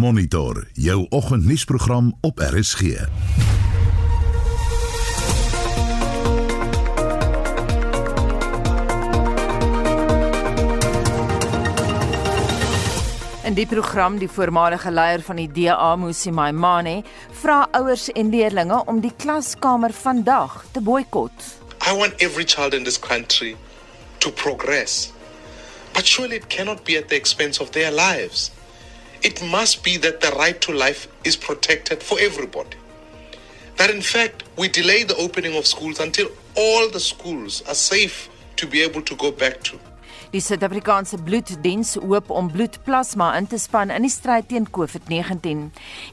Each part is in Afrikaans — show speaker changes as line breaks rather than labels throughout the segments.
Monitor jou oggendnuusprogram op RSG.
In die program die voormalige leier van die DA, Musi Maimane, vra ouers en leerders om die klaskamer vandag te boikot.
I want every child in this country to progress. But surely it cannot be at the expense of their lives. It must be that the right to life is protected for everybody. That in fact, we delay the opening of schools until all the schools are safe to be able to go back to.
Die Suid-Afrikaanse Bloeddiens hoop om bloedplasma in te span in die stryd teen COVID-19.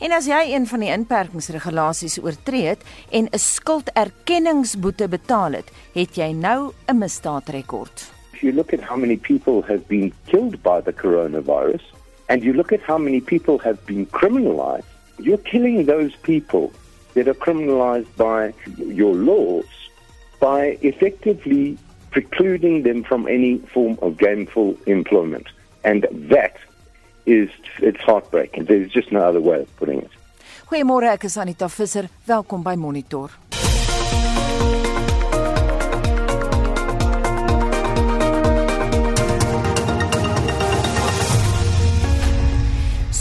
En as jy een van die inperkingsregulasies oortree het en 'n skulderkenningsboete betaal het, het jy nou 'n misdaadrekord.
If you look at how many people have been killed by the coronavirus and you look at how many people have been criminalized, you're killing those people that are criminalized by your laws by effectively precluding them from any form of gainful employment. And that is, it's heartbreaking. There's just no other way of putting it.
Goeiemôre, ek is Anita Visser. Welkom by Monitor.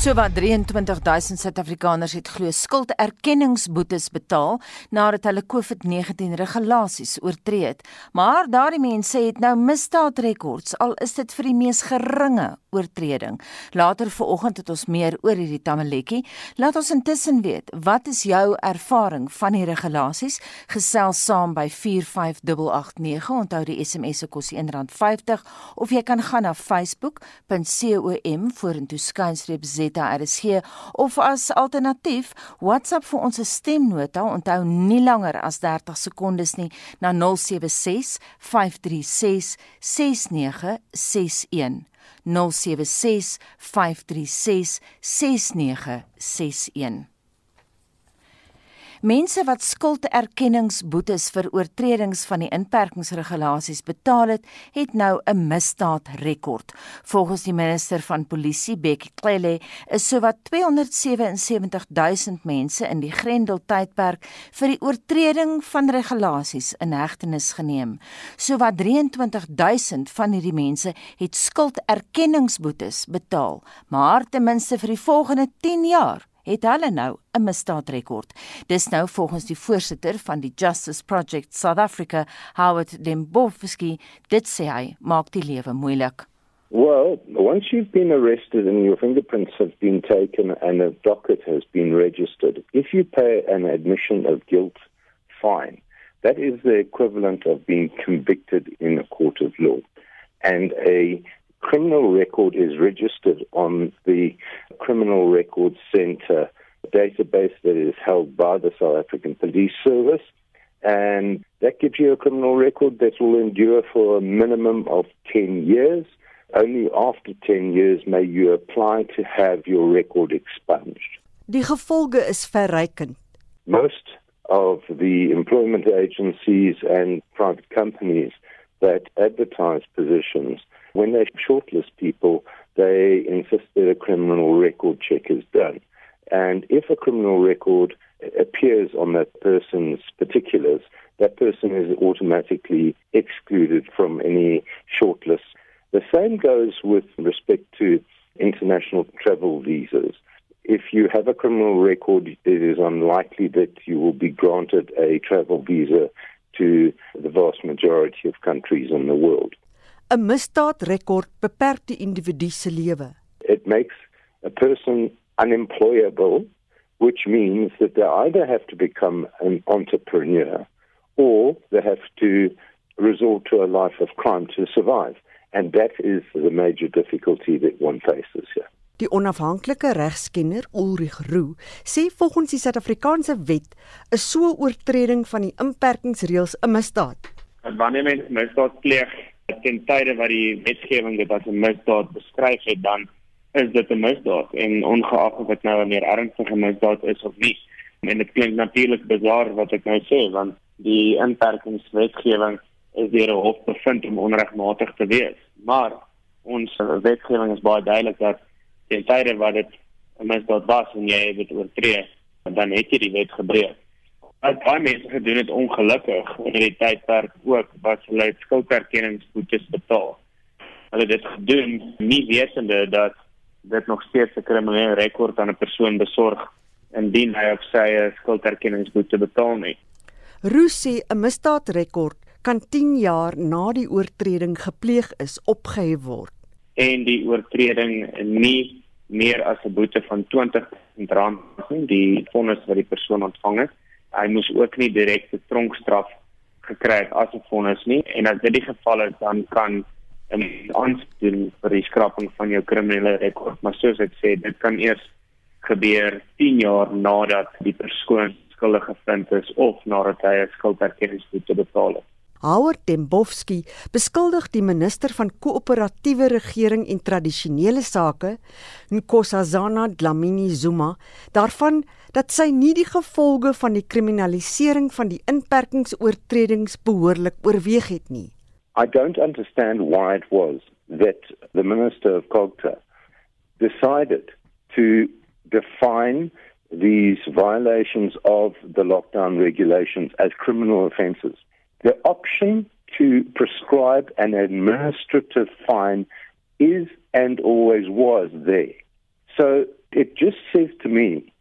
Sowat 23000 Suid-Afrikaners het glo skulderkenningsboetes betaal nadat hulle COVID-19 regulasies oortree het. Maar daardie mense het nou misdaadrekords al is dit vir die mees geringe oortreding. Later vanoggend het ons meer oor hierdie tamaletjie. Laat ons intussen weet, wat is jou ervaring van die regulasies? Gesels saam by 45889. Onthou die SMS se kos R1.50 of jy kan gaan na facebook.com vorentoe skynstreep z ZRSG of as alternatief WhatsApp vir ons stemnota onthou nie langer as 30 sekondes nie na 076 536 6961 076 536 6961 Mense wat skulderkenningsboetes vir oortredings van die inperkingsregulasies betaal het, het nou 'n misdaadrekord. Volgens die minister van Polisie, Bekkie Cele, is sowat 277 000 mense in die Grendel tydperk vir die oortreding van regulasies in hegtenis geneem. Sowat 23 000 van hierdie mense het skulderkenningsboetes betaal, maar ten minste vir die volgende 10 jaar het hulle nou 'n misdaadrekord. Dis nou volgens die voorsitter van die Justice Project South Africa, Howard Dembowski, dit sê hy maak die lewe moeilik.
Well, once you've been arrested and your fingerprints have been taken and a docket has been registered, if you pay an admission of guilt fine, that is the equivalent of being convicted in a court of law. And a criminal record is registered on the Criminal Records Centre database that is held by the South African Police Service. And that gives you a criminal record that will endure for a minimum of 10 years. Only after 10 years may you apply to have your record expunged.
Die gevolge is verrykend.
Most of the employment agencies and private companies that advertise positions when they shortlist people, they insist that a criminal record check is done. And if a criminal record appears on that person's particulars, that person is automatically excluded from any shortlist. The same goes with respect to international travel visas. If you have a criminal record, it is unlikely that you will be granted a travel visa to the vast majority of countries in the world.
'n misdaadrekord beperk die individu se lewe.
It makes a person unemployable, which means that they either have to become an entrepreneur or they have to resort to a life of crime to survive. And that is the major difficulty that one faces here.
Die onafhanklike regskenner Ulrich Roo sê volgens die Suid-Afrikaanse wet is so 'n oortreding van die inperkingsreëls 'n misdaad.
Wanneer mens misdaad pleeg, ten tye wat die wetgewing dit as 'n misdaad beskryf het, dan is dit 'n misdaad en ongeag of dit nou 'n meer ernstige misdaad is of nie. En dit klink natuurlik bizar wat ek nou sê, want die inperkingswetgewing is deur 'n hof bevind om onregmatig te wees. Maar ons wetgewing is baie duidelik dat ten tye wat dit 'n misdaad was en jy het dit oortree, dan het jy die wet gebreek. Wat baie mense gedoen het ongelukkig in die tydperk ook was hulle skulderkenningsboetes betaal. Hulle het dit gedoen nie wetende dat dit nog steeds 'n kriminele rekord aan 'n persoon besorg indien hy op sy skulderkenningsboete betaal nie.
Rusie 'n misdaadrekord kan 10 jaar na die oortreding gepleeg is opgehef word
en die oortreding nie meer as 'n boete van 20 rand nie die vonnis wat die persoon ontvang het hy moes ook nie direkte tronkstraf gekry het as 'n vonnis nie. En as dit die geval is dan kan 'n aansoek vir die skraping van jou kriminele rekord. Maar soos ek sê dit kan eers gebeur 10 jaar nadat die persoon skuldig gevind is of nadat hy 'n skulderkenningsboete betaal het.
Howard Dembowski beskuldig die minister van koöperatiewe regering en tradisionele sake, Nkosazana Dlamini Zuma, daarvan dat sy nie die gevolge van die kriminalisering van die inperkingsoortredings behoorlik oorweeg het nie.
I don't understand why it was that the minister of Cogta decided to define these violations of the lockdown regulations as criminal offences. The option to prescribe an administrative fine is and always was there. So it just says to me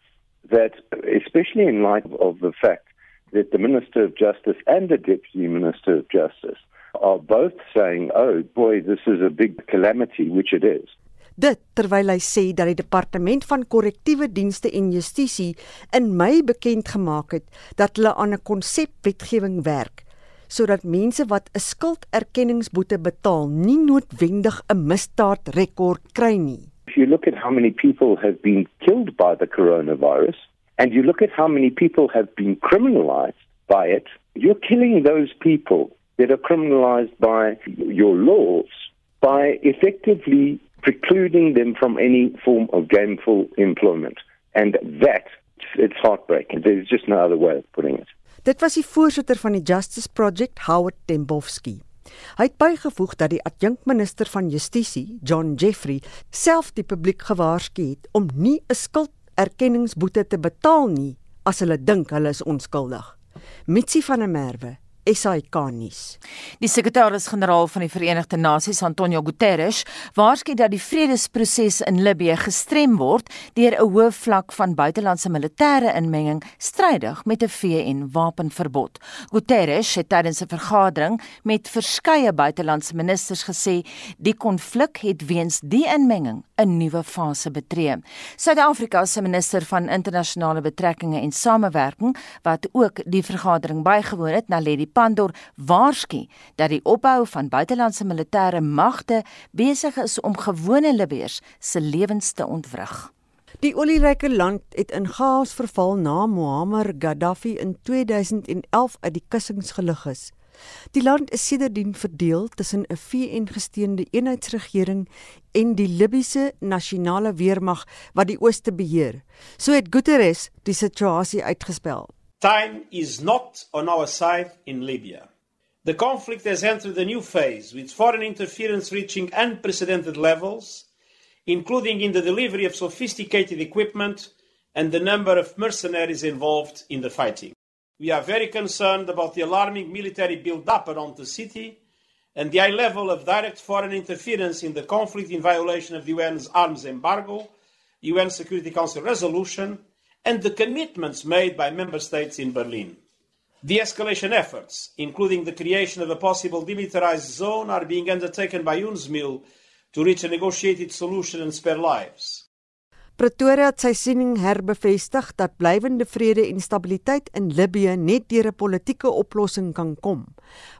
that, especially in light of the fact that the Minister of Justice and the Deputy Minister of Justice are both saying, oh boy, this is a big calamity, which it is.
Dit terwyl hy sê dat die departement van korrektiewe dienste en justisie in Mei bekend gemaak het dat hulle aan 'n konsepwetgewing werk sodat mense wat 'n skulderkenningsboete betaal nie noodwendig 'n misdaadrekord kry nie.
If you look at how many people have been killed by the coronavirus and you look at how many people have been criminalized by it, you're killing those people that are criminalized by your laws by effectively precluding them from any form of gainful employment. And that, it's heartbreaking. There's just no other way of putting it.
Dit was die voorsitter van die Justice Project, Howard Tembowski. Hy het bygevoeg dat die adjunkminister van Justisie, John Jeffrey, self die publiek gewaarsku het om nie 'n skulderkenningsboete te betaal nie as hulle dink hulle is onskuldig. Mitsi van der Merwe SAK nuus.
Die sekretaris-generaal van die Verenigde Nasies, Antonio Guterres, waarsku dat die vredesproses in Libië gestrem word deur 'n hoë vlak van buitelandse militêre inmenging strydig met 'n VN-wapenverbod. Guterres het tydens 'n vergadering met verskeie buitelandse ministers gesê die konflik het weens die inmenging 'n nuwe fase betree. Suid-Afrika se minister van internasionale betrekkinge en samewerking, wat ook die vergadering bygewoon het, Naledi Pandor waarsku dat die opbou van buitelandse militêre magte besig is om gewone Libiërs se lewens te ontwrig.
Die olieryke land het in chaos verval na Muammar Gaddafi in 2011 uit die kussings gelig is. Die land is sedertdien verdeel tussen 'n VN-gesteunde eenheidsregering en die Libiese nasionale weermag wat die ooste beheer. So het Guterres die situasie uitgespel.
Time is not on our side in Libya. The conflict has entered a new phase with foreign interference reaching unprecedented levels, including in the delivery of sophisticated equipment and the number of mercenaries involved in the fighting. We are very concerned about the alarming military build-up around the city and the high level of direct foreign interference in the conflict in violation of the UN's arms embargo, UN Security Council resolution, and the commitments made by member states in Berlin. De escalation efforts, including the creation of a possible demilitarized zone, are being undertaken by UNSMIL to reach a negotiated solution and spare lives.
Pretoria het sy siening herbevestig dat blywende vrede en stabiliteit in Libië net deur 'n politieke oplossing kan kom.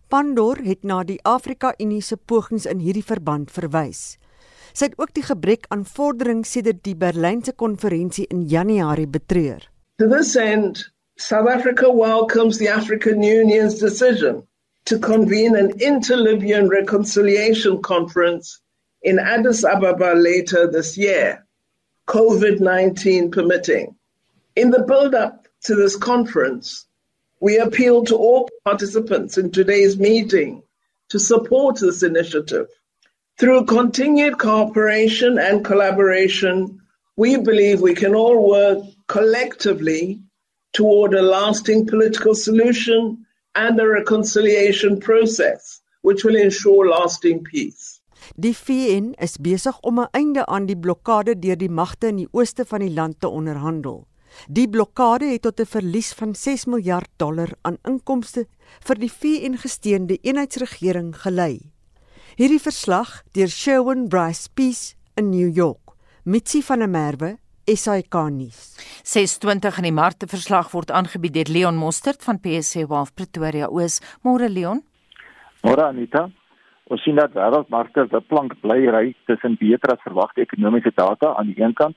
Pandor het na die Afrika Unie se pogings in hierdie verband verwys. Sy het ook die gebrek aan vordering sedert die Berlynse konferensie in Januarie betreur.
To this end, South Africa welcomes the African Union's decision to convene an inter-Libyan reconciliation conference in Addis Ababa later this year, COVID-19 permitting. In the build-up to this conference, we appeal to all participants in today's meeting to support this initiative. Through continued cooperation and collaboration, we believe we can all work collectively toward a lasting political solution and a reconciliation process which will ensure lasting peace.
Die VN is besig om 'n einde aan die blokkade deur die magte in die ooste van die land te onderhandel. Die blokkade het tot 'n verlies van 6 miljard dollar aan inkomste vir die VN-gesteunde eenheidsregering gelei. Hierdie verslag deur Sherwin Bryce Peace in New York. Mitsi van der Merwe, SAK nuus.
620 in die markte verslag word aangebied deur Leon Mostert van PSC Wealth Pretoria Oos. Môre Leon.
Môre Anita. Ons sien dat wêreldmarkte se plank bly ry tussen beter as verwagte ekonomiese data aan die een kant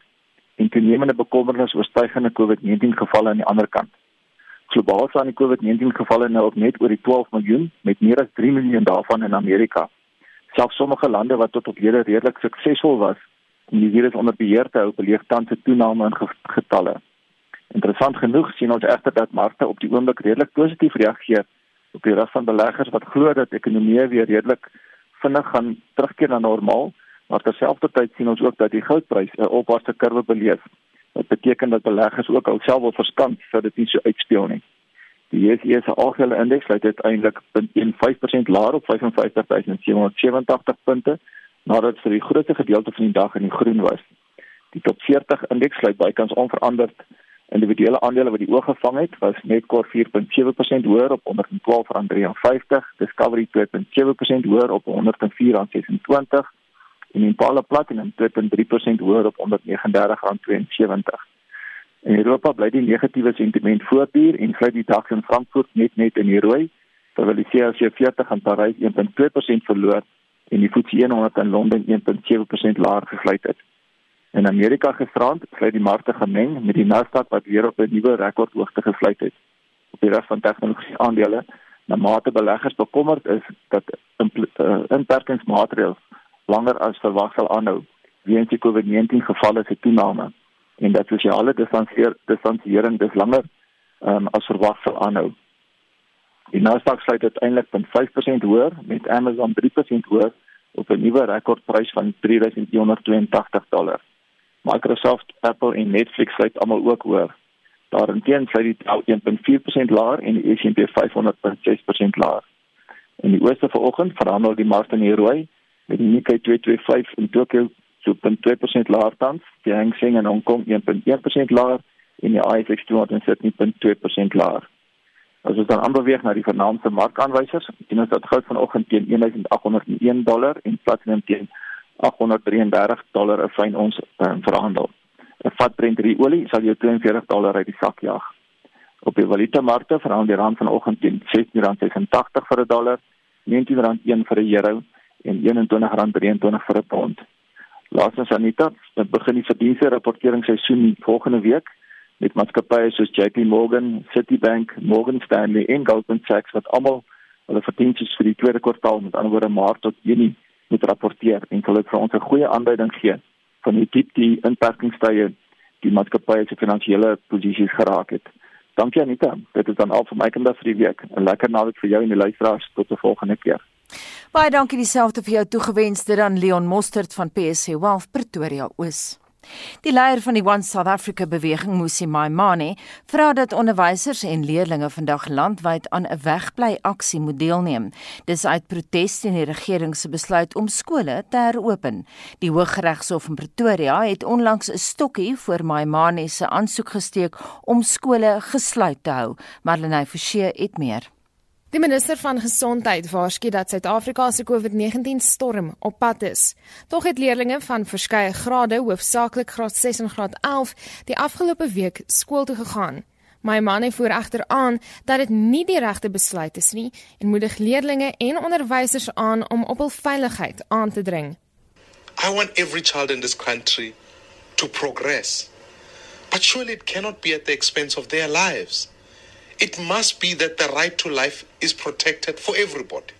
en toenemende bekommernis oor stygende COVID-19 gevalle aan die ander kant. Globaal staan die COVID-19 gevalle nou op net oor die 12 miljoen met meer as 3 miljoen daarvan in Amerika. Selfs sommige lande wat tot op hede redelik suksesvol was om die virus onder beheer te hou, beleef tans 'n toename in getalle. Interessant genoeg sien ons egter dat markte op die oomblik redelik positief reageer op die ras van beleggers wat glo dat ekonomie weer redelik vinnig gaan terugkeer na normaal, maar terselfdertyd sien ons ook dat die goudprys 'n opwaartse kurwe beleef. Dit beteken dat beleggers ook alself wil verskant sodat dit nie so uitspeel nie. Die JSE se algehele indeks sluit uiteindelik 0.15% laer op 55770 punte, nadat vir die grootste gedeelte van die dag in die groen was. Die top 40 indeks sluit bykans onveranderd Individuele aandele wat die oog gevang het, was Netcor 4.7% hoër op R112.53, Discovery 2.7% hoër op R104.26 en Impala Platinum 2.3% hoër op R139.72. In Europa bly die negatiewe sentiment voortduur en sluit die dag in Frankfurt net net in die rooi, terwyl die CAC 40 in Parys 1.2% verloor en die FTSE 100 in Londen 1.7% laer gesluit het. In Amerika gisterand sluit die markte gemeng met die Nasdaq wat weer op 'n nuwe rekordhoogte gesluit het. Op die res van tegnologie aandele, na mate beleggers bekommerd is dat uh, inperkingsmaatreëls langer as verwag sal aanhou weens die COVID-19 gevalle se toename en dat sosiale distansieer distansiering dis langer um, as verwag sal aanhou. Die Nasdaq sluit uiteindelik 0.5% hoër met Amazon 3% hoër op 'n nuwe rekordprys van 3182 dollar. Microsoft, Apple en Netflix sluit almal ook hoër. Daarteen sluit die Dow 1.4% laer en die S&P 500.6% laer. In die ooste vanoggend verhandel die markte in die rooi met die Nikkei 225 in Tokio 2.2% laer tans, die Hang Seng in Hong Kong 1.1% laer en die ASX 200 in Sydney 0.2% laer. As ons dan aanbeweeg na die vernaamste markaanwysers, sien ons dat goud vanoggend teen 1801 dollar en platinum teen 833 dollar 'n fyn ons um, verhandel. 'n Vat Brent olie sal jou 42 dollar uit die sak jaag. Op die valutamarkte verhandel die rand vanoggend teen R16.86 vir 'n dollar, R19.1 vir 'n euro en R21.23 vir 'n pond. Laasens Anita, dit begin die verdienste rapporteringsseisoen volgende week met maatskappye soos JP Morgan, Citibank, Morgan Stanley en Goldman Sachs wat almal hulle verdienste vir die tweede kwartaal met ander woorde Maart tot Junie moet rapporteer en hulle vir ons 'n goeie aanduiding gee van hoe diep die inperkingstye die maatskappye se finansiële posisies geraak het. Dankie Anita. Dit is dan al vir my kant vir die week. 'n Lekker naweek vir jou en die luisteraars tot 'n volgende keer.
Baie dankie dieselfde vir jou toegewens dit aan Leon Mostert van PSC Wealth Pretoria Oos. Die leier van die One South Africa beweging, Musi Maimane, vra dat onderwysers en leerders vandag landwyd aan 'n wegbly aksie moet deelneem. Dis uit protes teen die regering se besluit om skole te heropen. Die Hooggeregshof in Pretoria het onlangs 'n stokkie voor Maimane se aansoek gesteek om skole gesluit te hou. Marlenae Forsie het meer.
Die minister van Gesondheid waarsku dat Suid-Afrika se COVID-19 storm op pad is. Tog het leerders van verskeie grade, hoofsaaklik graad 6 en graad 11, die afgelope week skool toe gegaan. My manne voer egter aan dat dit nie die regte besluit is nie en moedig leerders en onderwysers aan om op hul veiligheid aan te dring.
I want every child in this country to progress. But surely it cannot be at the expense of their lives. It must be that the right to life is protected for everybody.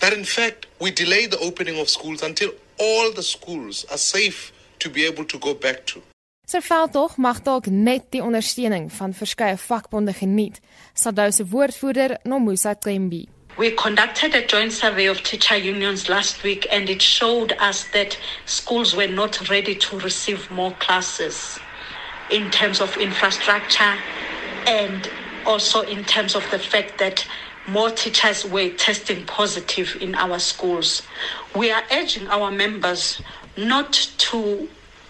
That in fact, we delay the opening of schools until all the schools are safe to be able to go back to.
Sy veldtog mag dalk net die ondersteuning van verskeie vakbonde geniet, Sadou se woordvoerder Nomusa Tlembi.
We conducted a joint survey of teacher unions last week and it showed us that schools were not ready to receive more classes in terms of infrastructure and also in terms of the fact that more teachers were testing positive in our schools. We are urging our members not to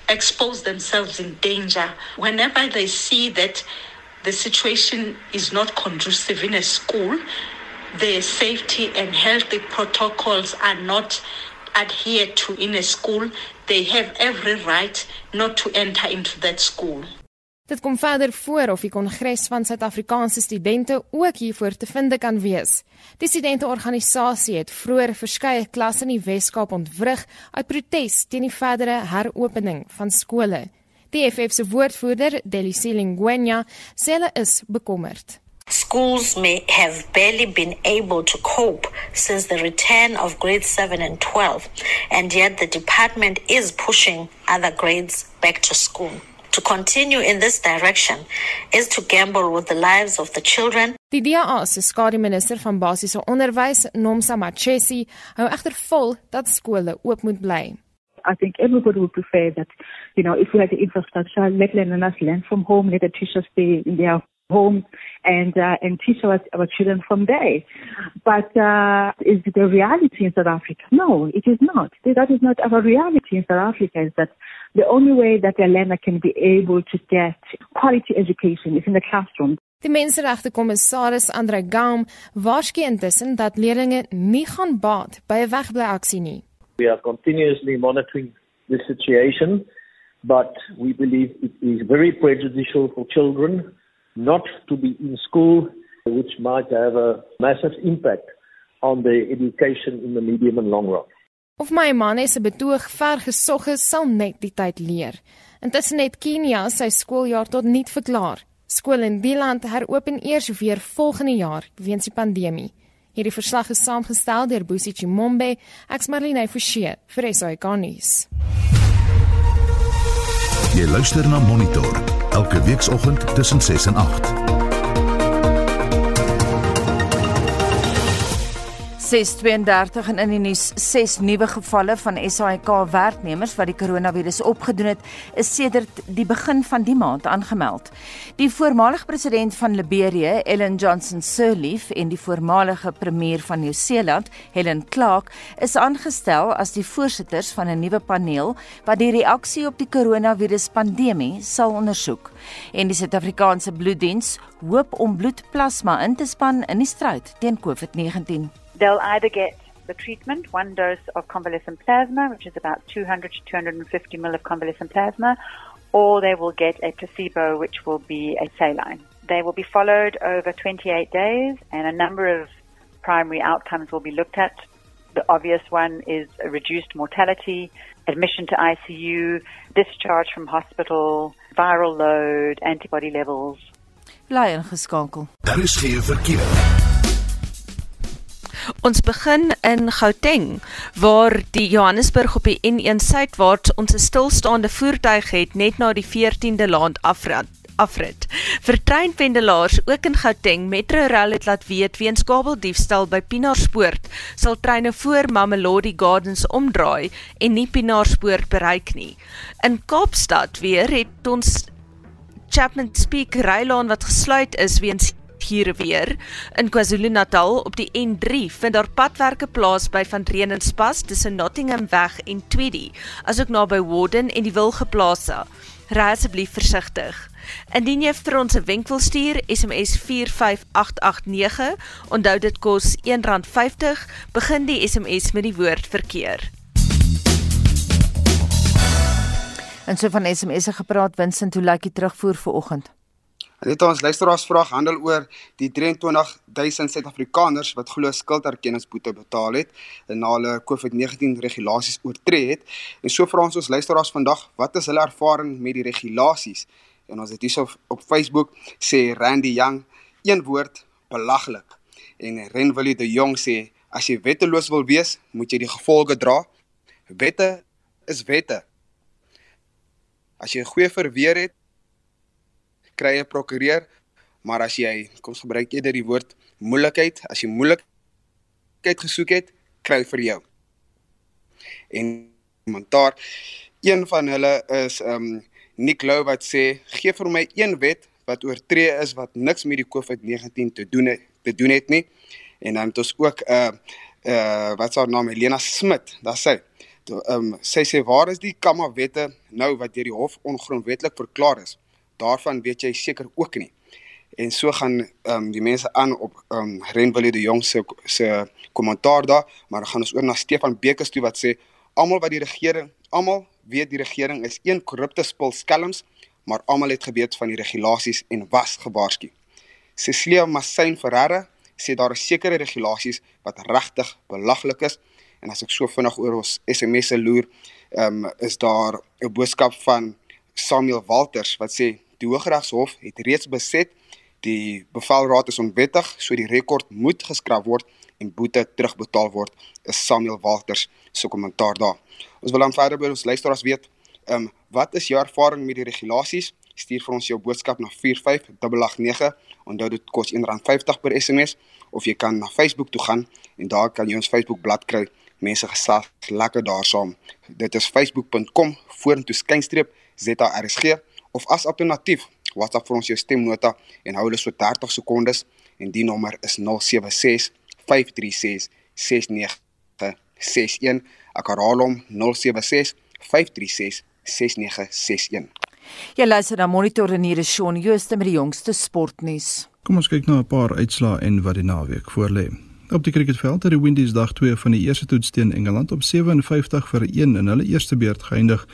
expose themselves in danger whenever they see that the situation is not conducive in a school the safety and healthy protocols are not adhered to in a school, they have every right not to enter into that school.
Dit kom verder voor of die Kongres van Suid-Afrikaanse Studente ook hiervoor te vind kan wees. Die studenteorganisasie het vroeër verskeie klasse in die Wes-Kaap ontwrig uit protes teen die verdere heropening van skole. Die FF se woordvoerder, Delisile Ngwenya, sê hulle is bekommerd.
Schools may have barely been able to cope since the return of grades 7 and 12, and yet the department is pushing other grades back to school. To continue in this direction is to gamble with the lives of the children.
Die DA se skademinister van basiese onderwys, Nomsa Machesi, hou egter vol dat skole oop moet bly.
I think everybody would prefer that, you know, if we had the infrastructure, let learners learn from home, let the teachers stay in their home and uh, and teach our, our children from there. But uh, is the reality in South Africa? No, it is not. That is not our reality in South Africa. Is that the only way that a learner can be able to get quality education is in the classroom.
Die menseregte kommissaris Andre Gaum waarsku intussen dat leerders nie gaan baat by 'n wegbly aksie nie.
We are continuously monitoring the situation, but we believe it is very prejudicial for children not to be in school, which might have a massive impact on the education in the medium and long run.
Of my man se betoog ver gesog is, sal net die tyd leer. Intussen het Kenia sy skooljaar tot niet verklaar. Skole in die land heropen eers weer volgende jaar weens die pandemie. Hierdie verslag is saamgestel deur Bosie Chimombe, ek's Marlene Forsie vir SAK nuus.
Jy luister na Monitor elke weekoggend tussen 6 en 8.
632 en in die nuus 6 nuwe gevalle van SAIK werknemers wat die koronavirus opgedoen het, is sedert die begin van die maand aangemeld. Die voormalige president van Liberia, Ellen Johnson Sirleaf, en die voormalige premier van Nieu-Seeland, Helen Clark, is aangestel as die voorsitters van 'n nuwe paneel wat die reaksie op die koronavirus pandemie sal ondersoek. En die Suid-Afrikaanse bloeddiens hoop om bloedplasma in te span in die stryd teen COVID-19.
They'll either get the treatment, one dose of convalescent plasma, which is about 200 to 250 ml of convalescent plasma, or they will get a placebo, which will be a saline. They will be followed over 28 days, and a number of primary outcomes will be looked at. The obvious one is a reduced mortality, admission to ICU, discharge from hospital, viral load, antibody levels.
Bly ingeskakel.
Daar is geen verkeer.
Ons begin in Gauteng waar die Johannesburg op die N1 suidwaarts ons 'n stilstaande voertuig het net na die 14de land afrat afrit. Vir treinpendelaars ook in Gauteng Metrorail het laat weet weens kabeldiefstal by Pinaarspoort sal treine voor Mamelodi Gardens omdraai en nie Pinaarspoort bereik nie. In Kaapstad weer het ons Chapman Speak Rylaan wat gesluit is weens hier weer. In KwaZulu-Natal op die N3 vind daar padwerke plaas by Van Reenenspas tussen Nottingham weg en Tweedy, asook naby Warden en die Wilgeplase. Ry asseblief versigtig. Indien jy vir ons 'n wenk wil stuur, SMS 45889, onthou dit kos R1.50, begin die SMS met die woord verkeer.
En so van SMS'e gepraat, Vincent, hoe lyk die terugvoer vir oggend?
Net ons luisteraars vraag handel oor die 23000 Suid-Afrikaners wat glo skulderkenningsboete betaal het na hulle COVID-19 regulasies oortree het. En so vra ons ons luisteraars vandag, wat is hulle ervaring met die regulasies? En ons het hierso op Facebook sê Randy Young een woord belaglik. En Renwillie de Jong sê as jy wetteloos wil wees, moet jy die gevolge dra. Wette is wette. As jy 'n goeie verweer het, kry 'n prokureur, maar as jy kom gebruik eerder die woord moeilikheid, as jy moeilik ongemaklikheid gesoek het, kry vir jou. En kommentaar een van hulle is um Nick Lou wat sê gee vir my een wet wat oortree is wat niks met die COVID-19 te doen het, te doen het nie. En dan het ons ook 'n uh, uh wat sou naam Helena Smit, daar sê ehm um, sy sê waar is die Kamma wette nou wat deur die hof ongrondwettig verklaar is? Daarvan weet jy seker ook nie. En so gaan ehm um, die mense aan op ehm um, Renwille die Jong se se kommentaar daar, maar dan gaan ons oor na Stefan Bekes toe wat sê almal wat die regering, almal weet die regering is een korrupte spul skelms, maar almal het geweet van die regulasies en was gewaarsku. Cecilia Massain Ferreira sê daar is sekere regulasies wat regtig belaglik is en as ek so vinnig oor ons SMS'e loer, ehm um, is daar 'n boodskap van Samuel Walters wat sê die Hooggeregshof het reeds beset die bevelraad is onwettig, so die rekord moet geskraap word en boete terugbetaal word. Is Samuel Walters se kommentaar daar. Ons wil dan verder by ons luisteraars weet, ehm um, wat is jou ervaring met die regulasies? Stuur vir ons jou boodskap na 45889. Onthou dit kos R1.50 per SMS of jy kan na Facebook toe gaan en daar kan jy ons Facebook bladsy kry. Mense gesag lekker daar saam. Dit is facebook.com vorentoe skynstreep ZARSG of as alternatief WhatsApp vir ons jou stemnota en hou hulle so 30 sekondes en die nommer is 076 536 6961. Ek herhaal hom 076 536 6961.
Jy luister na Monitor en hier is Shaun Jooste met die jongste sportnuus.
Kom ons kyk na 'n paar uitslae en wat die naweek voorlê. Op die cricketveld het die Windies dag 2 van die eerste toets teen Engeland op 57 vir 1 in hulle eerste beurt geëindig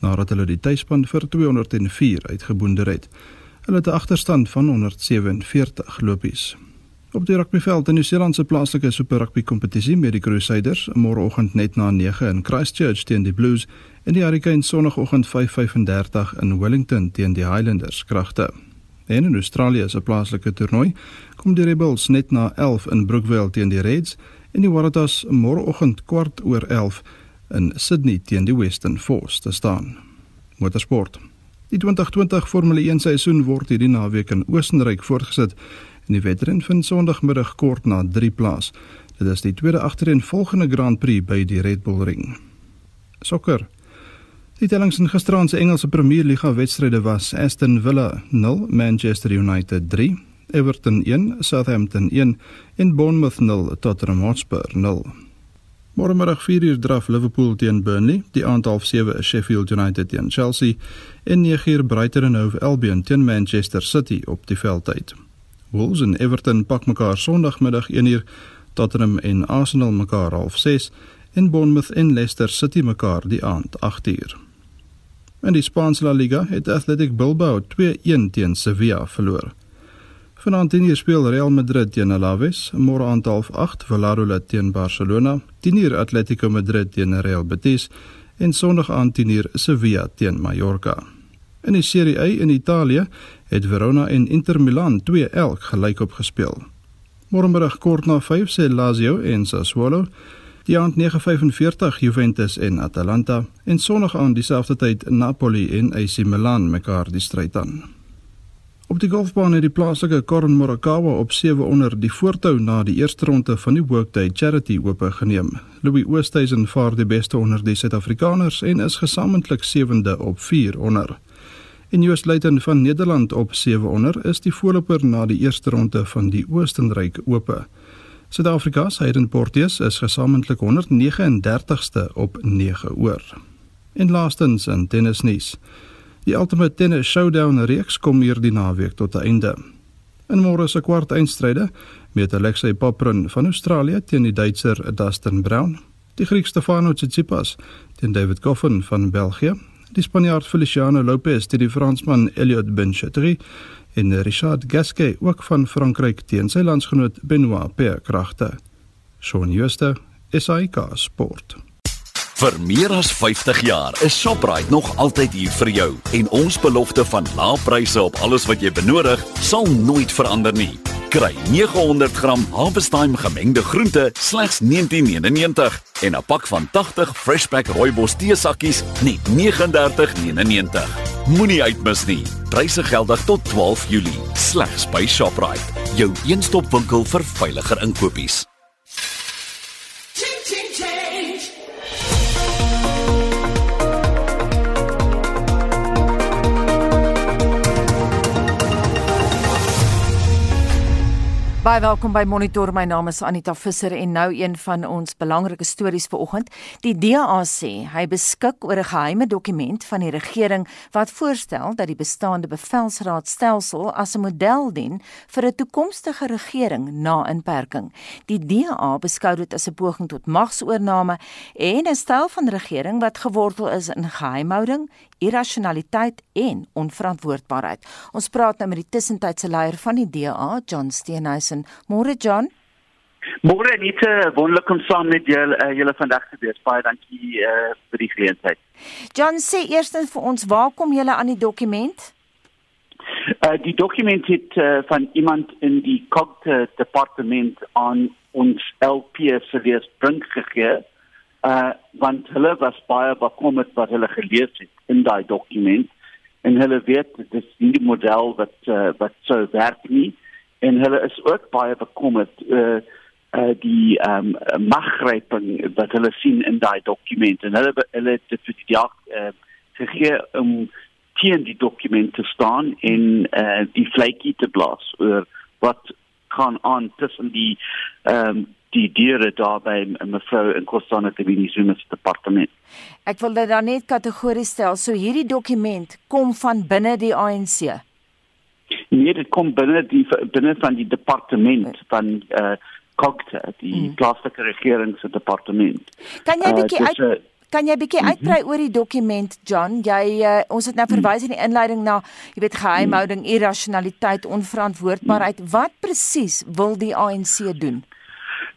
nadat hulle die tuisspan vir 204 uitgeboonder het. Hulle het 'n agterstand van 147 lopies. Op die rugbyveld in Nieu-Seeland se plaaslike Super Rugby kompetisie met die Crusaders, môreoggend net na 9 in Christchurch teen die Blues en die Hurricanes sonoggend 5:35 in Wellington teen die Highlanders kragte. En in Australië se plaaslike toernooi kom die Rebels net na 11 in Brookvale teen die Reds en die Waratahs môreoggend kwart oor 11 in Sydney teen die Western Force te staan. Motorsport. Die 2020 Formule 1 seisoen word hierdie naweek in Oostenryk voortgesit en die wedren vind Sondagmiddag kort na 3 plaas. Dit is die tweede agtereenvolgende Grand Prix by die Red Bull Ring. Sokker. Die tellings in gisteraand se Engelse Premier Liga wedstryde was Aston Villa 0, Manchester United 3, Everton 1, Southampton 1 en Bournemouth 0, Tottenham Hotspur 0. Môremiddag 4uur draf Liverpool teen Burnley, die aand half 7 is Sheffield United teen Chelsea en 9uur Brighton en Hove Albion teen Manchester City op die veldtyd. Wolves en Everton pak mekaar Sondagmiddag 1uur, Tottenham en Arsenal mekaar half 6 en Bournemouth en Leicester City mekaar die aand 8uur. In die Spaanse La Liga het Athletic Bilbao 2-1 teen Sevilla verloor. Vanaand teen hier speel Real Madrid teen Alaves, môre aand half 8 Villarreal teen Barcelona, 10uur Atletico Madrid teen Real Betis en Sondag aand 10uur Sevilla teen Mallorca. In die Serie A in Italië het Verona en Inter Milan 2-1 gelyk op gespeel. Môremiddag kort na 5 sê Lazio en Sassuolo die aand 9:45 Juventus en Atalanta en Sondag aand dieselfde tyd Napoli en AC Milan mekaar die stryd aan. Op die golfbaan het die plaaslike Karen Morakawa op 7 onder die voortou na die eerste ronde van die Workday Charity Ope geneem. Louis Oosthuizen vaar die beste onder die Suid-Afrikaners en is gesamentlik sewende op 4 onder. En Joos Luiten van Nederland op 7 onder is die voorloper na die eerste ronde van die Oostenryk Ope. Suid-Afrika se Hayden Porteous is gesamentlik 139ste op 9 oor. En laastens in tennisnuus. Die Ultimate Tennis Showdown reeks kom hierdie naweek tot 'n einde. In môre se kwart eindstryde met Alexei Poprin van Australië teen die Duitser Dustin Brown, die Griek Stefano Tsitsipas teen David Goffin van België, die Spanjaard Feliciano Lopez teen die Fransman Elliot Benchetri en Richard Gasquet ook van Frankryk teen sy landsgenoot Benoit Paire. Shaun Schuster, SAK Sport.
Vir meer as 50 jaar is Shoprite nog altyd hier vir jou en ons belofte van lae pryse op alles wat jy benodig sal nooit verander nie. Kry 900g Harvest-Time gemengde groente slegs 19.99 en 'n pak van 80 Freshpack rooibos teesakkies net 39.99. Moenie uitmis nie. Pryse geldig tot 12 Julie slegs by Shoprite, jou een-stop winkel vir veiliger inkopies.
Baie welkom by Monitor. My naam is Anita Visser en nou een van ons belangrike stories vanoggend. Die DA sê hy beskik oor 'n geheime dokument van die regering wat voorstel dat die bestaande bevelsraadstelsel as 'n model dien vir 'n toekomstige regering na inperking. Die DA beskou dit as 'n poging tot magsoorname en 'n styl van regering wat gewortel is in geheimhouding, irrasionaliteit en onverantwoordbaarheid. Ons praat nou met die tussentydse leier van die DA, John Steenhuisen. Môre John.
Môre net 'n wonderlike om saam met julle uh, julle vandag te wees. Baie dankie uh, vir die geleentheid.
John sê eerstens vir ons, waar kom julle aan die dokument?
Uh, die dokument het uh, van iemand in die Cogte departement aan ons LP se lees bring gegee uh want hulle was baie bekommerd wat hulle gelees het in daai dokument. En hulle weet dit is nie die model wat uh, wat sou werk nie. En hulle is ook baie bekommerd uh, uh die ehm um, maggryping wat hulle sien in daai dokument. En hulle hulle het dit vir die dag uh, gegee om teen die dokument te staan en uh die vletjie te blaas oor wat kan aan tussen die ehm um, die diere daar by mevrou in Kostana te wees in die departement.
Ek wil dit dan net kategories stel. So hierdie dokument kom van binne die ANC.
Nee, dit kom binne die binne van die departement van eh uh, Kokte, die hmm. plaaslike regeringsdepartement.
Kan jy 'n bietjie uh, uit Kan jy bietjie mhm. uitbrei oor die dokument John? Jy uh, ons het nou verwys in die inleiding na, jy weet geheimhouding, irrasionaliteit, onverantwoordbaarheid. Wat presies wil die ANC doen?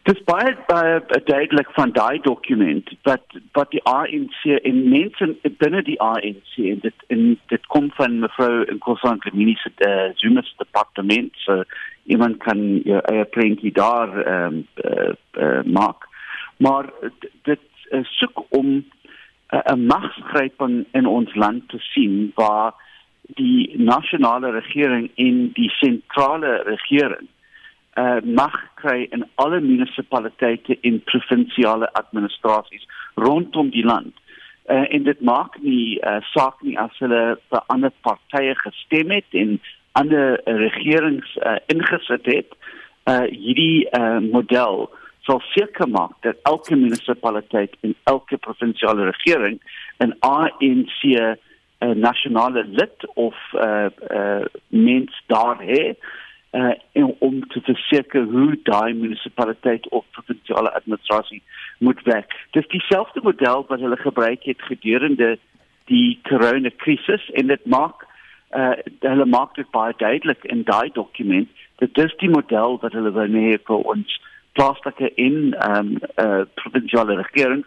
Dit is baie baie duidelik van daai dokument wat wat die ANC en mense binne die ANC en dit en dit kom van mevrou in Kosan Klemini se uh, Zuma se departement so iemand kan ja eie prentjie daar ehm um, uh, uh, maak. Maar dit uh, soek om 'n uh, magsgryping in ons land te sien waar die nasionale regering en die sentrale regering uh, mag kry in alle munisipaliteite en provinsiale administrasies rondom die land. Uh, en dit maak nie uh, saak nie as hulle vir ander partye gestem het en ander uh, regerings uh, ingesit het. Uh, hierdie uh, model sal seker maak dat elke munisipaliteit en elke provinsiale regering 'n ANC uh, nasionale lid of uh, uh, mens daar het uh om te verseker hoe daai munisipaliteit of provinsiale administrasie moet werk. Dis dieselfde model wat hulle gebruik het gedurende die koronakrisis en dit maak uh hulle maak dit baie duidelik in daai dokument dat dis die model wat hulle wil hê vir ons plaaslike in um uh provinsiale regering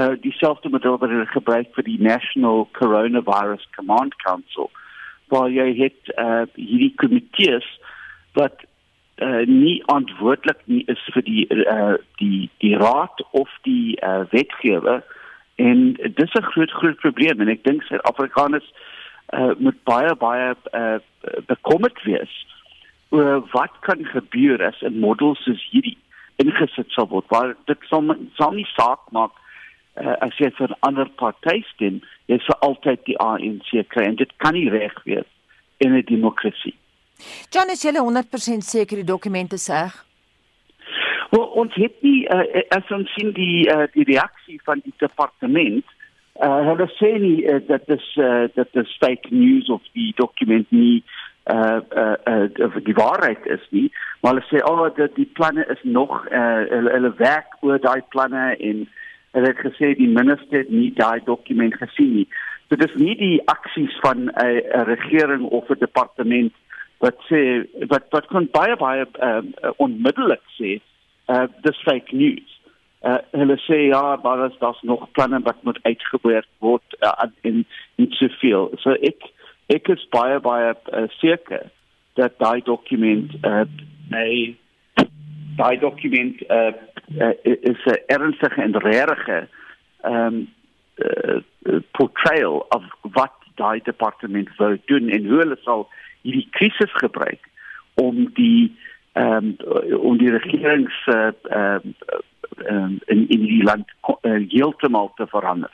uh dieselfde model wat hulle gebruik vir die National Coronavirus Command Council waar jy het uh hierdie komitees wat uh, nie antwoordelik nie is vir die uh, die die raad of die uh, wetgewer en dis 'n groot groot probleem en ek dink Suid-Afrikaners uh, moet baie baie uh, bekommerd wees oor wat kan gebeur as 'n model soos hierdie ingesit sal word waar dit sal, sal nie saak maak uh, as jy vir 'n ander party stem jy sal altyd die ANC kry en dit kan nie reg wees in 'n demokrasie
John is julle 100% seker die dokumente seg?
Wel ons het nie uh, as ons sien die uh, die reaksie van die departement uh, hulle sê nie uh, dat dis uh, dat dis fake news of die dokument nie uh uh, uh die waarheid is nie maar hulle sê oh dat die planne is nog uh hulle, hulle werk oor daai planne en hulle het gesê die minister het nie daai dokument gesien nie so dis nie die aksies van 'n regering of 'n departement wat sê wat wat kon baie baie uh, onmiddellik sê uh dis fake news. Uh hulle sê ja, maar as dit nog planne wat moet uitgewerk word uh, in in te veel. So ek ek is baie baie uh, seker dat daai dokument uh nee daai dokument uh, uh is 'n ernstige en regte um uh, portrayal of wat daai departement wou doen en hoe hulle sal hierdie krisis gebruik om die ehm um, om die regerings ehm uh, um, in in die land uh, heeltemal te verander.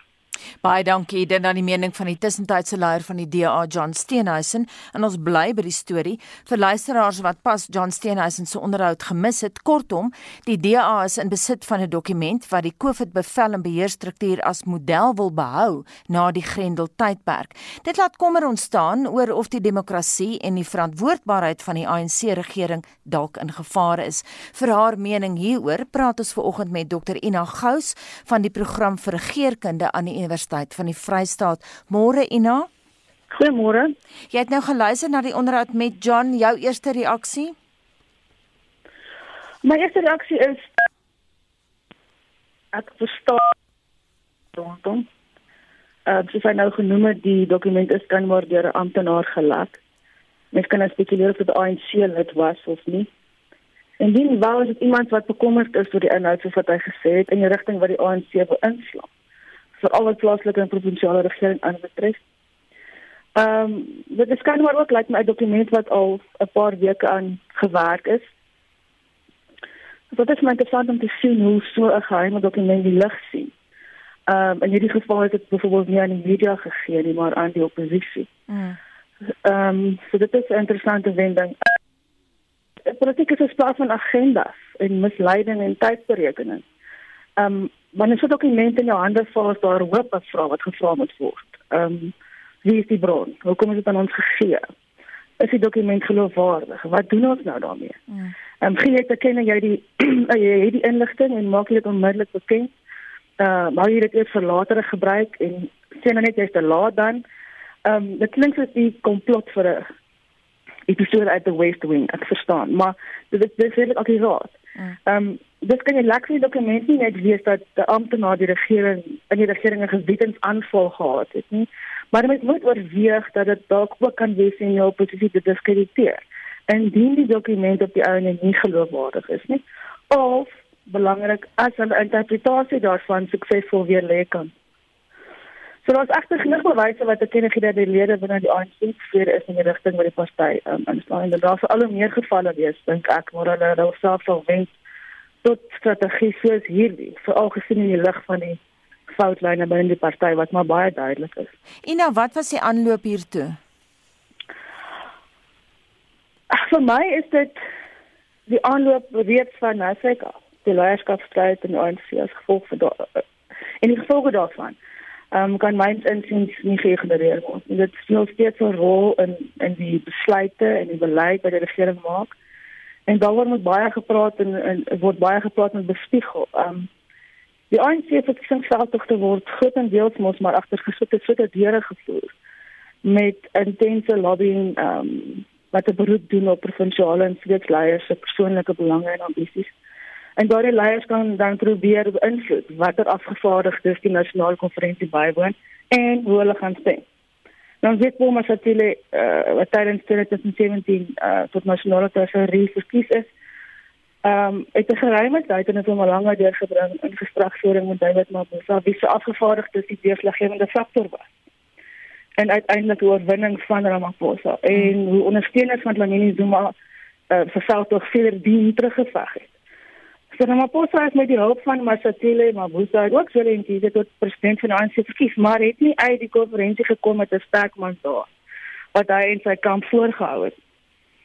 Baie dankie dit dan die mening van die tussentydse leier van die DA John Steenhuisen. En ons bly by die storie. Vir luisteraars wat pas John Steenhuisen se onderhoud gemis het kortom die DA is in besit van 'n dokument wat die COVID bevel en beheerstruktuur as model wil behou na die Grendel tydperk dit laat kommer ontstaan oor of die demokrasie en die verantwoordbaarheid van die ANC regering dalk in gevaar is. Vir haar mening hieroor praat ons ver oggend met Dr Ina Gous van die program vir regeringskunde aan die Universiteit van die Vrystaat. Môre Ina.
Goeiemôre.
Jy het nou geluister na die onderhoud met John, jou eerste reaksie?
My eerste reaksie is ek verstaan rondom. Uh, soos hy nou genoem het, die dokument is kan maar deur 'n amptenaar gelek. Mens kan nou spekuleer of dit ANC lid was of nie. En dien wou is dit iemand wat bekommerd is oor die inhoud soos wat hy gesê het in die rigting wat die ANC wil inslaan vir al wat plaaslike en provinsiale regering aanbetref. Ehm um, dit is kan maar ook lyk like my dokument wat al 'n paar weke aan gewerk is. Wat is my interessant om te sien hoe so 'n geheime dokument die lig sien. Ehm um, in hierdie geval het dit byvoorbeeld nie aan die media gegee nie, maar aan die oppositie. Mm. Ehm um, so dit is 'n interessante wending politiek is 'n spraak van agendas en misleiding en tydsberekening. Ehm um, wanneer so dokumente in jou hande val, is daar hoop of vra wat gevra moet word. Ehm um, wie is die bron? Hoekom is dit aan ons gegee? Is die dokument geloofwaardig? Wat doen ons nou daarmee? Ehm um, gee jy te ken jy die jy het die inligting en maak dit onmiddellik bekend. Uh eh, maar jy dit eers vir latere gebruik en sê nou net jy's te laat dan. Ehm um, dit klink soos 'n komplot vir 'n episode uit the West Wing, ek verstaan, maar dit is dit is regtig akuraat. Mm. Ehm um, dis kan jy lekker dokumente nie net lees dat die amptenaar die regering in die regering 'n gebiedingsaanval gehad het nie, maar jy moet oorweeg dat dit dalk ook kan wees in jou posisie te diskrediteer. Indien die dokument op die einde nie geloofwaardig is nie, of belangrik as 'n interpretasie daarvan suksesvol weer lê kan So daar's egter genoeg bewyse wat ek ken dat die lede binne die ANC sfeer is in die rigting met die party um, inslaan en daar sal al hoe meer gevalle wees dink ek maar hulle hulle self sal wens tot strategie soos hierdie veral gesien in die lig van die foutlyne binne die party wat maar baie duidelik is.
Ina, wat was die aanloop hiertoe?
Ag vir my is dit die aanloop reeds van Nasrek die leierskapstryd in die ANC as gevolg van en die gevolge daarvan um, kan myns insiens nie geïgnoreer word. En dit speel steeds 'n rol in in die besluite en die beleid wat die regering maak. En daaroor moet baie gepraat en, en word baie gepraat en bespiegel. Um die ANC het verkiesingsveldtogte word grootendeels mos maar agter geslote soete deure gevoer met intense lobbying um wat 'n beroep doen op provinsiale en steeksleiers se persoonlike belange en ambisies. En daardie leiers kan dan probeer beïnvloed watter afgevaardigdes die nasionale konferensie bywoon en hoe hulle gaan stem. Dan weet Paul Masatile uh, wat tydens 2017 uh, tot nasionale tesourier verkies is. Um, het 'n geruime tyd en het hom al langer deurgebring in gespreksvoering met David Mabuza wie se afgevaardigdes die deurslaggewende faktor was. En uiteindelik die oorwinning van Ramaphosa en hoe ondersteuners van Lamini Zuma uh, vir veldtog verder dien teruggeveg het. So Ramaphosa het met die hulp van Masatile Mabuza ook so intendie tot president van ANC verkies, maar het nie uit die konferensie gekom met 'n sterk mandaat wat hy in sy kamp voorgehou het.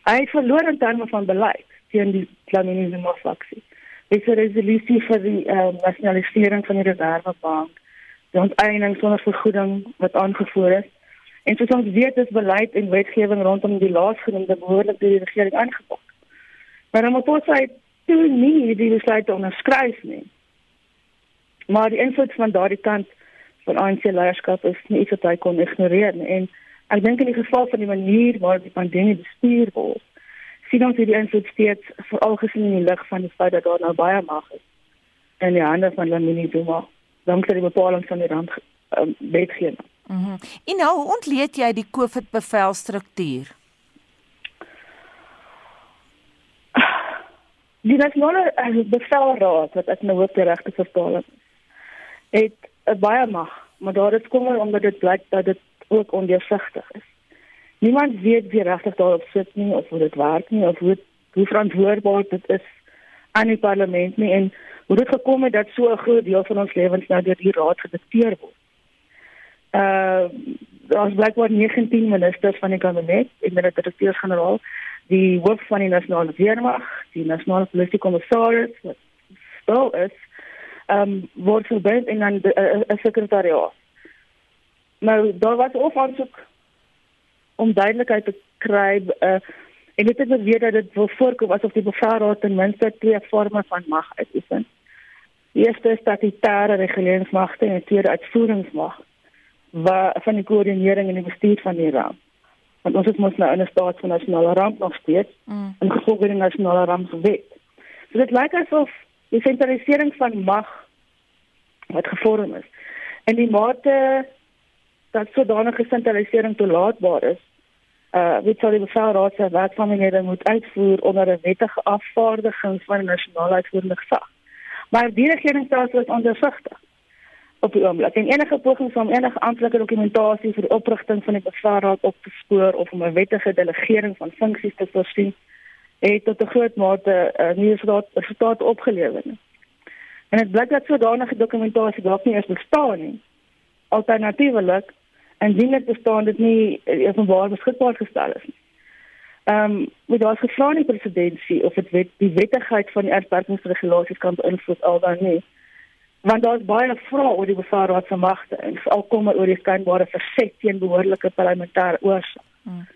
Hy het verloor in terme van beleid teen die Klaminisme faksie. Dis 'n resolusie vir die uh, nasionalisering van die Reservebank, die onteiening sonder vergoeding wat aangevoer is. En soos ons weet, is beleid en wetgewing rondom die laasgenoemde behoorlik deur die regering aangepak. Maar Ramaphosa het toe nie die besluit onderskryf nie. Maar die invloed van daardie kant van ANC leierskap is nie iets wat hy kon ignoreer nie. En ek dink in die geval van die manier waarop die pandemie bestuur word, sien ons hierdie invloed steeds veral gesien in die lig van die feit dat daar nou baie mag is in die hande van Lamini Zuma, dankse die bepaling van die rand um, wetgewing.
Mhm. Mm en nou ontleed jy die COVID bevelstruktuur?
Die nasionale uh, bevelraad wat ek nou hoop die regte vertaling het 'n baie mag, maar daar is kommer omdat dit blyk dat dit ook ondeursigtig is. Niemand weet wie regtig daarop sit nie of hoe dit werk nie of hoe hoe verantwoordbaar dit is aan die parlement nie en hoe dit gekom het dat so 'n groot deel van ons lewens nou deur die raad gedikteer word. Uh daar's blykbaar 19 ministers van die kabinet en die direkteurs-generaal, die hoof van die nasionale weermag, die nasionale polisie kommissaris wat stil is, ehm um, word verbind en dan 'n sekretariaat. Nou daar was ook aansoek om duidelikheid te kry uh, en dit het beweer dat dit wil voorkom asof die bevelraad ten minste twee vorme van mag uitoefen. Die eerste is statutêre reguleringsmagte en die tweede uitvoeringsmag waar van die koördinering en die bestuur van die ramp. Want ons het mos nou in 'n staat van nasionale ramp nog steeds mm. in gevolge die nasionale rampwet. So dit lyk asof die sentralisering van mag wat gevorm is in die mate dat sodanige sentralisering toelaatbaar is, uh weet sal die bevelraad se wetsontwerpe moet uitvoer onder 'n wettige afvaardiging van die nasionale uitvoerende gesag. Maar die regeringsstelsel is ondersigtig op die oomblik. En enige pogings om enige amptelike dokumentasie vir die oprigting van die bevelraad op te spoor of om 'n wettige delegering van funksies te voorsien, het tot 'n groot mate uh, nie resultaat resultaat opgelewer nie. En dit blyk dat sodanige dokumentasie dalk nie eens bestaan nie. Alternatiefelik en dien dit bestaan dit nie openbaar beskikbaar gestel is nie. Ehm um, met daas gevra in die presidentskap of dit wet, die wettigheid van die erfbergingsregulasies kan beïnvloed al dan nie. Want daar's baie vrae oor die bevaarraad se magte en al kom oor die skynbare verset teen behoorlike parlementêre oorsaak. Hmm.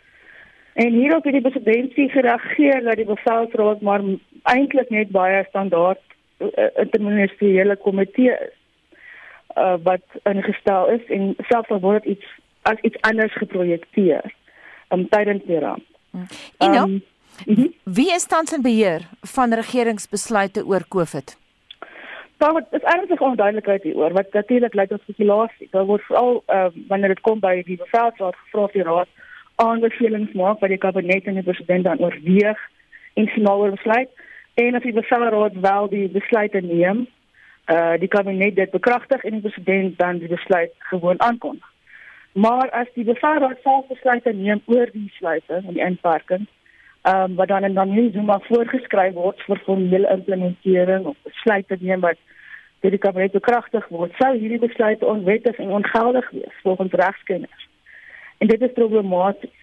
En hierop het die presidentskap gereageer dat die bevelsraad maar eintlik net baie standaard uh, interministeriële komitee is uh, wat ingestel is en selfs al word iets as iets anders geprojekteer um, tydens die ramp.
En nou, um, mm -hmm. wie is tans in beheer van regeringsbesluite oor COVID?
Daar is eintlik onduidelikheid hieroor wat natuurlik lei tot spekulasie. Daar word veral uh, wanneer dit kom by die bevelsraad gevra of die raad aanbevelings maak by die kabinet en die president dan oorweeg en finaal besluit en of die bevelsraad wel die besluite neem uh die kabinet dit bekragtig en die president dan die besluit gewoon aankondig. Maar as die bevelraad self besluite neem oor die sluiting en die inperking, ehm um, wat dan en dan nie so maar voorgeskryf word vir formele implementering of besluite neem wat deur die kabinet bekragtig word, sou hierdie besluite onwettig en ongeldig wees volgens regskenners. En dit is problematies.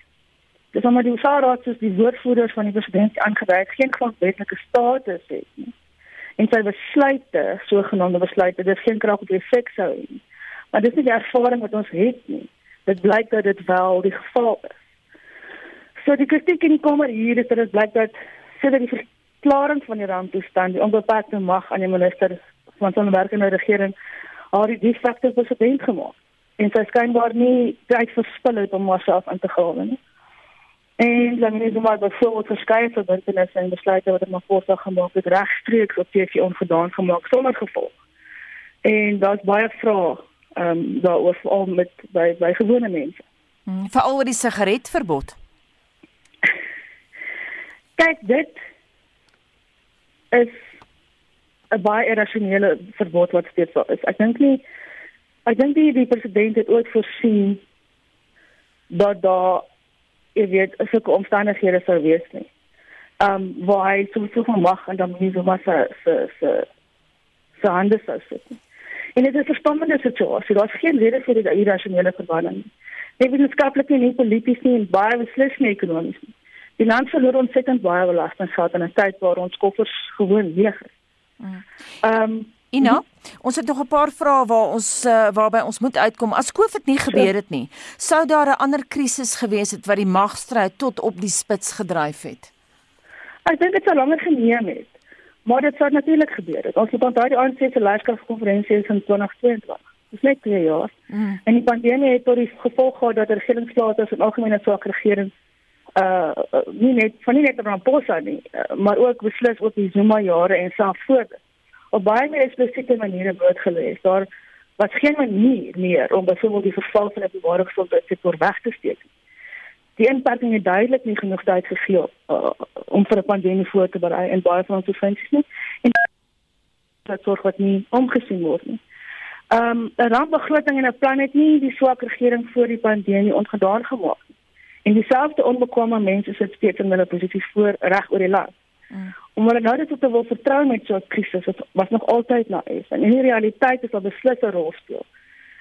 Dis omdat die bevelraad soos die woordvoerders van die president aangedui geen grondwetlike status het nie en sy besluite, sogenaamde besluite, dit geen krag op die effek sou hê nie. Maar dis nie die ervaring wat ons het nie. Dit blyk dat dit wel die geval is. So die kritiek in die kamer hier is dat dit blyk dat sedert die verklaring van die ramptoestand die onbeperkte mag aan die minister van sonwerkende regering haar die de facto president gemaak. En sy skynbaar nie tyd verspil het om haarself in te gaan nie. En dan is er maar bijvoorbeeld verskeie verbintenisse en besluite wat er maar voorstel gemaak het regstreeks op TV ongedaan gemaak sonder gevolg. En daar's baie vrae ehm um, daaroor veral met by by gewone mense.
Hmm, veral oor die sigaretverbod.
Kyk, dit is 'n baie irrasionele verbod wat steeds daar is. Ek dink nie ek dink die, die president het ooit voorsien dat daar jy weet sulke omstandighede sou wees nie. Ehm um, waar hy so so van mag en dan nie so maar se se se se anders sou sit. En dit is 'n spannende situasie. Daar's geen rede vir die irrasionele verbanning. Nie wetenskaplik nie, nie polities nie en baie beslis nie ekonomies nie. Die land verloor ontsettend baie belasting gehad in 'n tyd waar ons koffers gewoon leeg is.
Mm. Ehm um, Ina, -hmm. ons het nog 'n paar vrae waar ons uh, waarby ons moet uitkom. As COVID nie gebeur het nie, sou daar 'n ander krisis gewees het wat die magstryd tot op die spits gedryf het.
Ek dink dit sou langer geneem het. Maar dit sou natuurlik gebeur het. Ons het onthou die ANC se leierskapskonferensie in 2022. Dis net 2 jaar. Mm. En die pandemie het tot die gevolg gehad dat regeringsplaasers en algemene swak regering uh nie net van nie net Ramaphosa nie, uh, maar ook beslis op die Zuma jare en self voor op baie meer spesifieke maniere blootgelees. Daar was geen manier meer om byvoorbeeld die verval van die openbare gesondheidsektor weg te steek. Die inperking het duidelik nie genoeg tyd gegee uh, om vir 'n pandemie voor te berei en baie van ons provinsies nie. En dit sorg wat nie omgesien word nie. Ehm um, 'n rampbegroting en 'n plan het nie die swak regering voor die pandemie ongedaan gemaak nie. En dieselfde onbekwame mense sit steeds in hulle posisies voor reg oor die land. Mm om hulle nou net te wil vertrou met so 'n krisis wat was nog altyd na is en in die realiteit is daar beslis 'n rol speel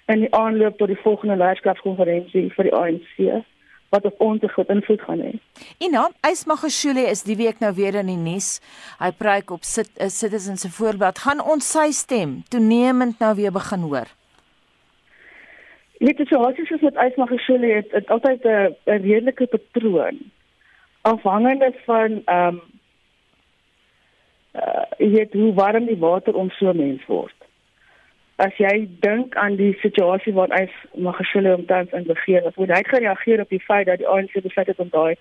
in die aanloop tot die volgende leierskapskonferensie vir die ANC wat op ons groot invloed gaan hê.
Ina, Ysmagashule is die week nou weer in die nuus. Hy preek op sit uh, Citizens se voorblad. Gaan ons sy stem toenemend nou weer begin hoor?
Dit is soos as met Ysmagashule het, het altyd 'n redelike patroon. Afhangende van ehm um, uh, jy weet hoe warm die water om so mens word. As jy dink aan die situasie waar hy Magashule omtrent in begeer het, hoe hy gereageer op die feit dat die ANC besluit het om daai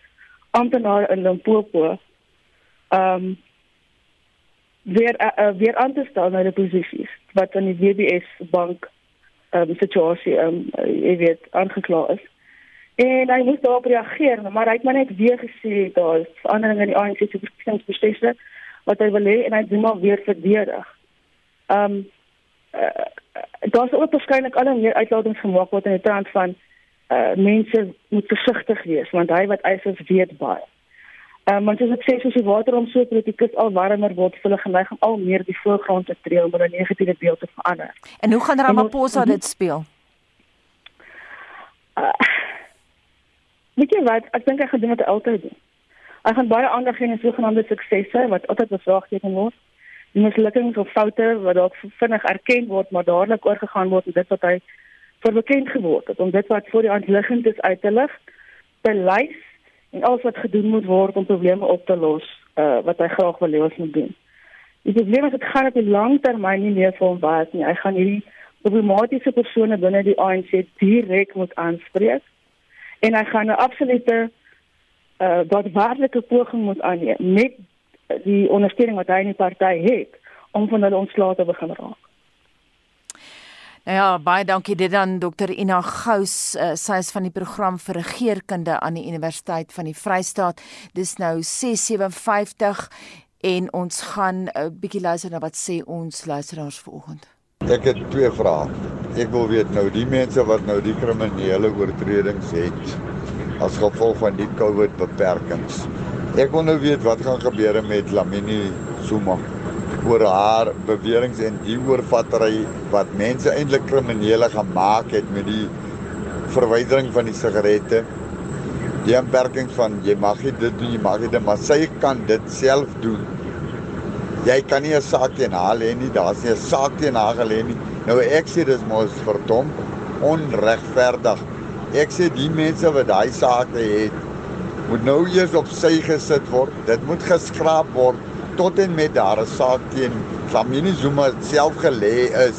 amptenaar in Limpopo ehm um, weer uh, weer aan te stel na die posisies wat aan die WBS bank um, situasie ehm um, jy weet aangekla is. En hy moes daarop reageer, maar hy het maar net weer gesê daar is veranderinge in die ANC se verkiesingsprosesse wat hy wil hê en hy dit maar weer verdedig. Ehm um, uh, daar's ook waarskynlik al meer uitlatings gemaak word in die trant van uh, mense moet versigtig wees want hy wat is weet baie. Um, want as ek sê soos die water om so politikus al warmer word, hulle geneig om al meer die voorgrond te tree om 'n negatiewe beeld te verander.
En hoe gaan Ramaphosa dit speel?
Uh, weet jy wat, ek dink hy gaan doen wat hy altyd doen. Hy gaan baie aandag gee aan die sogenaamde suksesse wat altyd bevraagteken word die mislukkings of foute wat dalk vinnig erken word maar dadelik oorgegaan word en dit wat hy vir bekend geword het om dit wat voor die hand liggend is uit te lig te lys en alles wat gedoen moet word om probleme op te los uh, wat hy graag wil hê ons moet doen. Die probleem is dit gaan op die lang termyn nie meer vir hom werk nie. Hy gaan hierdie problematiese persone binne die ANC direk moet aanspreek en hy gaan 'n absolute uh, daadwerklike poging moet aanneem met die ondersteuning wat hy in die party het om van hulle ontslae te begin raak.
Nou ja, baie dankie dit aan Dr Ina Gous, uh, sy is van die program vir regeringskunde aan die Universiteit van die Vrystaat. Dis nou 6:57 en ons gaan 'n uh, bietjie luister na wat sê ons luisteraars vanoggend.
Ek het twee vrae. Ek wil weet nou die mense wat nou die kriminele oortredings het as gevolg van die COVID beperkings. Ek wil nou weet wat gaan gebeur met Lamini Zuma oor haar beweringe en die oorvattery wat mense eintlik kriminele gemaak het met die verwydering van die sigarette. Die beperking van jy mag nie dit doen, jy mag dit, maar sy kan dit self doen. Jy kan nie 'n saak teen haar hê nie, daar's nie 'n saak teen haar gelê nie. Nou ek sê dis mos verdom onregverdig. Ek sê die mense wat daai saak het moet nou eers op sy gesit word. Dit moet geskraap word tot en met daar 'n saak teen Flamini Zuma self gelê is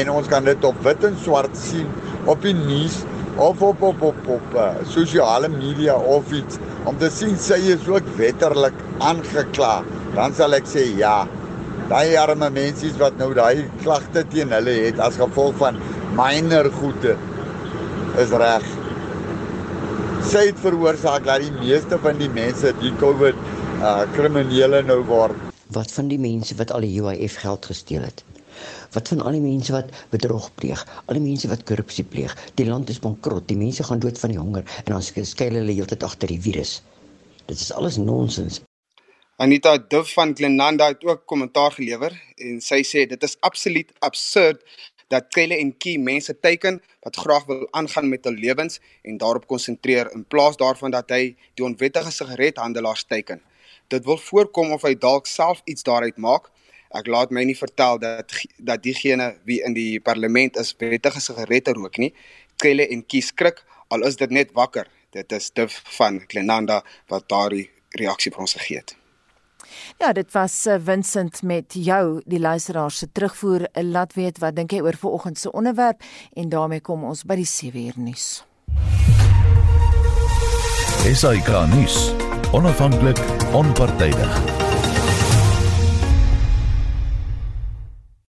en ons kan dit op wit en swart sien op die nuus of op op op op uh, sosiale media of iets om te sien sy is ook wetterlik aangekla. Dan sal ek sê ja. Daai arme mense wat nou daai klagte teen hulle het as gevolg van minor goede is reg sy het veroorsaak dat die meeste van die mense die COVID uh kriminele nou word.
Wat van die mense wat al die UIF geld gesteel het? Wat van al die mense wat bedrog pleeg? Al die mense wat korrupsie pleeg? Die land is bankrot. Die mense gaan dood van die honger en dan skuil hulle heeltyd agter die virus. Dit is alles nonsens.
Anita Duff van Glenanda het ook kommentaar gelewer en sy sê dit is absoluut absurd dat Kelle en Key mense teiken wat graag wil aangaan met hul lewens en daarop konsentreer in plaas daarvan dat hy die onwettige sigarethandelaars teiken. Dit wil voorkom of hy dalk self iets daaruit maak. Ek laat my nie vertel dat dat diegene wie in die parlement is wettige sigarette rook nie. Kelle en Key skrik al is dit net wakker. Dit is Div van Glenanda wat daardie reaksie vir ons gegee het.
Ja, dit was uh, Vincent met jou die luisteraar se terugvoer. Laat weet wat dink jy oor vanoggend se onderwerp en daarmee kom ons by die 7 uur nuus.
Esai Kahnis, onafhanklik, onpartydig.